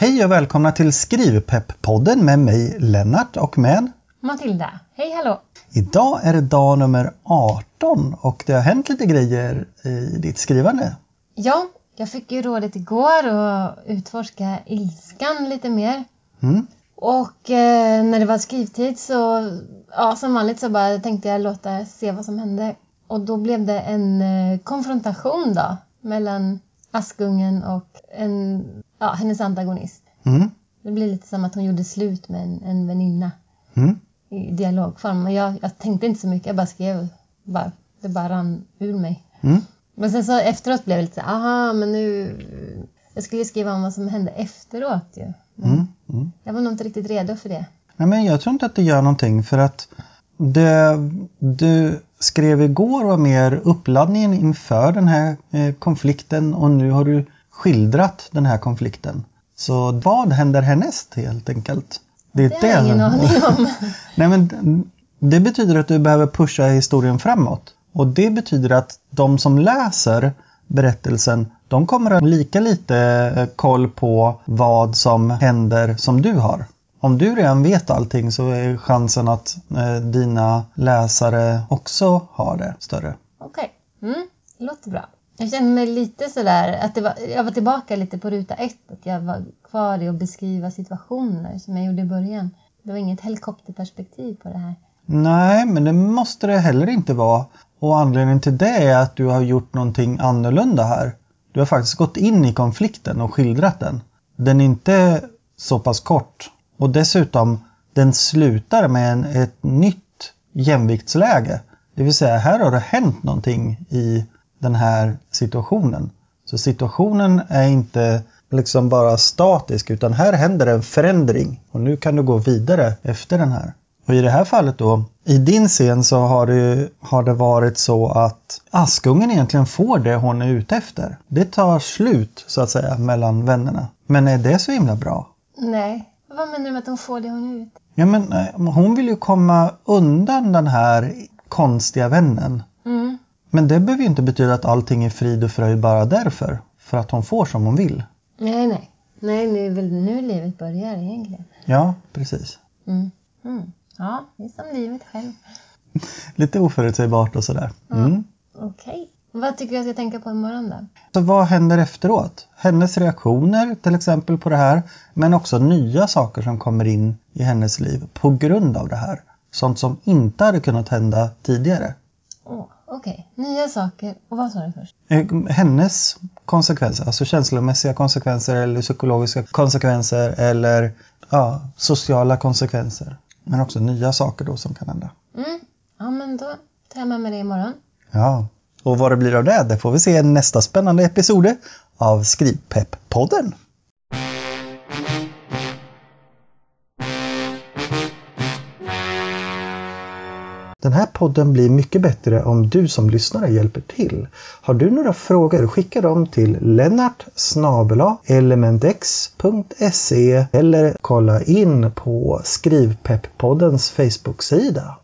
Hej och välkomna till Skrivpepp-podden med mig Lennart och med Matilda. Hej hallå! Idag är det dag nummer 18 och det har hänt lite grejer i ditt skrivande. Ja, jag fick ju rådet igår att utforska ilskan lite mer. Mm. Och eh, när det var skrivtid så, ja som vanligt så bara tänkte jag låta se vad som hände. Och då blev det en eh, konfrontation då mellan Askungen och en, ja, hennes antagonist. Mm. Det blir lite som att hon gjorde slut med en, en väninna Mm. i dialogform. Och jag, jag tänkte inte så mycket, jag bara skrev. Bara, det bara rann ur mig. Mm. Men sen så efteråt blev det lite så aha, men nu... Jag skulle skriva om vad som hände efteråt ju. Mm. Mm. Jag var nog inte riktigt redo för det. Nej, men jag tror inte att det gör någonting för att det du skrev igår var mer uppladdningen inför den här eh, konflikten och nu har du skildrat den här konflikten. Så vad händer härnäst helt enkelt? Det har jag ingen aning om. Nej, men det betyder att du behöver pusha historien framåt. Och det betyder att de som läser berättelsen, de kommer att ha lika lite eh, koll på vad som händer som du har. Om du redan vet allting så är chansen att eh, dina läsare också har det större. Okej, mm, det låter bra. Jag känner mig lite sådär, att var, jag var tillbaka lite på ruta ett. Att jag var kvar i att beskriva situationer som jag gjorde i början. Det var inget helikopterperspektiv på det här. Nej, men det måste det heller inte vara. Och anledningen till det är att du har gjort någonting annorlunda här. Du har faktiskt gått in i konflikten och skildrat den. Den är inte så pass kort. Och dessutom, den slutar med en, ett nytt jämviktsläge. Det vill säga, här har det hänt någonting i den här situationen. Så situationen är inte liksom bara statisk utan här händer en förändring och nu kan du gå vidare efter den här. Och i det här fallet då, i din scen så har det, har det varit så att Askungen egentligen får det hon är ute efter. Det tar slut så att säga mellan vännerna. Men är det så himla bra? Nej, vad menar du med att hon får det hon ute? Ja men eh, hon vill ju komma undan den här konstiga vännen. Mm. Men det behöver ju inte betyda att allting är frid och fröjd bara därför. För att hon får som hon vill. Nej, nej. Nej, nu är väl nu livet börjar egentligen. Ja, precis. Mm. Mm. Ja, det är som livet själv. Lite oförutsägbart och sådär. Mm. Okej. Vad tycker du jag ska tänka på imorgon då? Så vad händer efteråt? Hennes reaktioner till exempel på det här. Men också nya saker som kommer in i hennes liv på grund av det här. Sånt som inte hade kunnat hända tidigare. Åh, Okej, nya saker. Och vad sa du först? Eh, Hennes konsekvenser, alltså känslomässiga konsekvenser eller psykologiska konsekvenser eller ja, sociala konsekvenser. Men också nya saker då som kan hända. Mm. Ja, men då tar jag med mig det imorgon. Ja, och vad det blir av det, det får vi se i nästa spännande episod av Skrivpepp-podden. Den här podden blir mycket bättre om du som lyssnare hjälper till. Har du några frågor, skicka dem till lennart elementx.se eller kolla in på Skrivpepp-poddens Facebook-sida.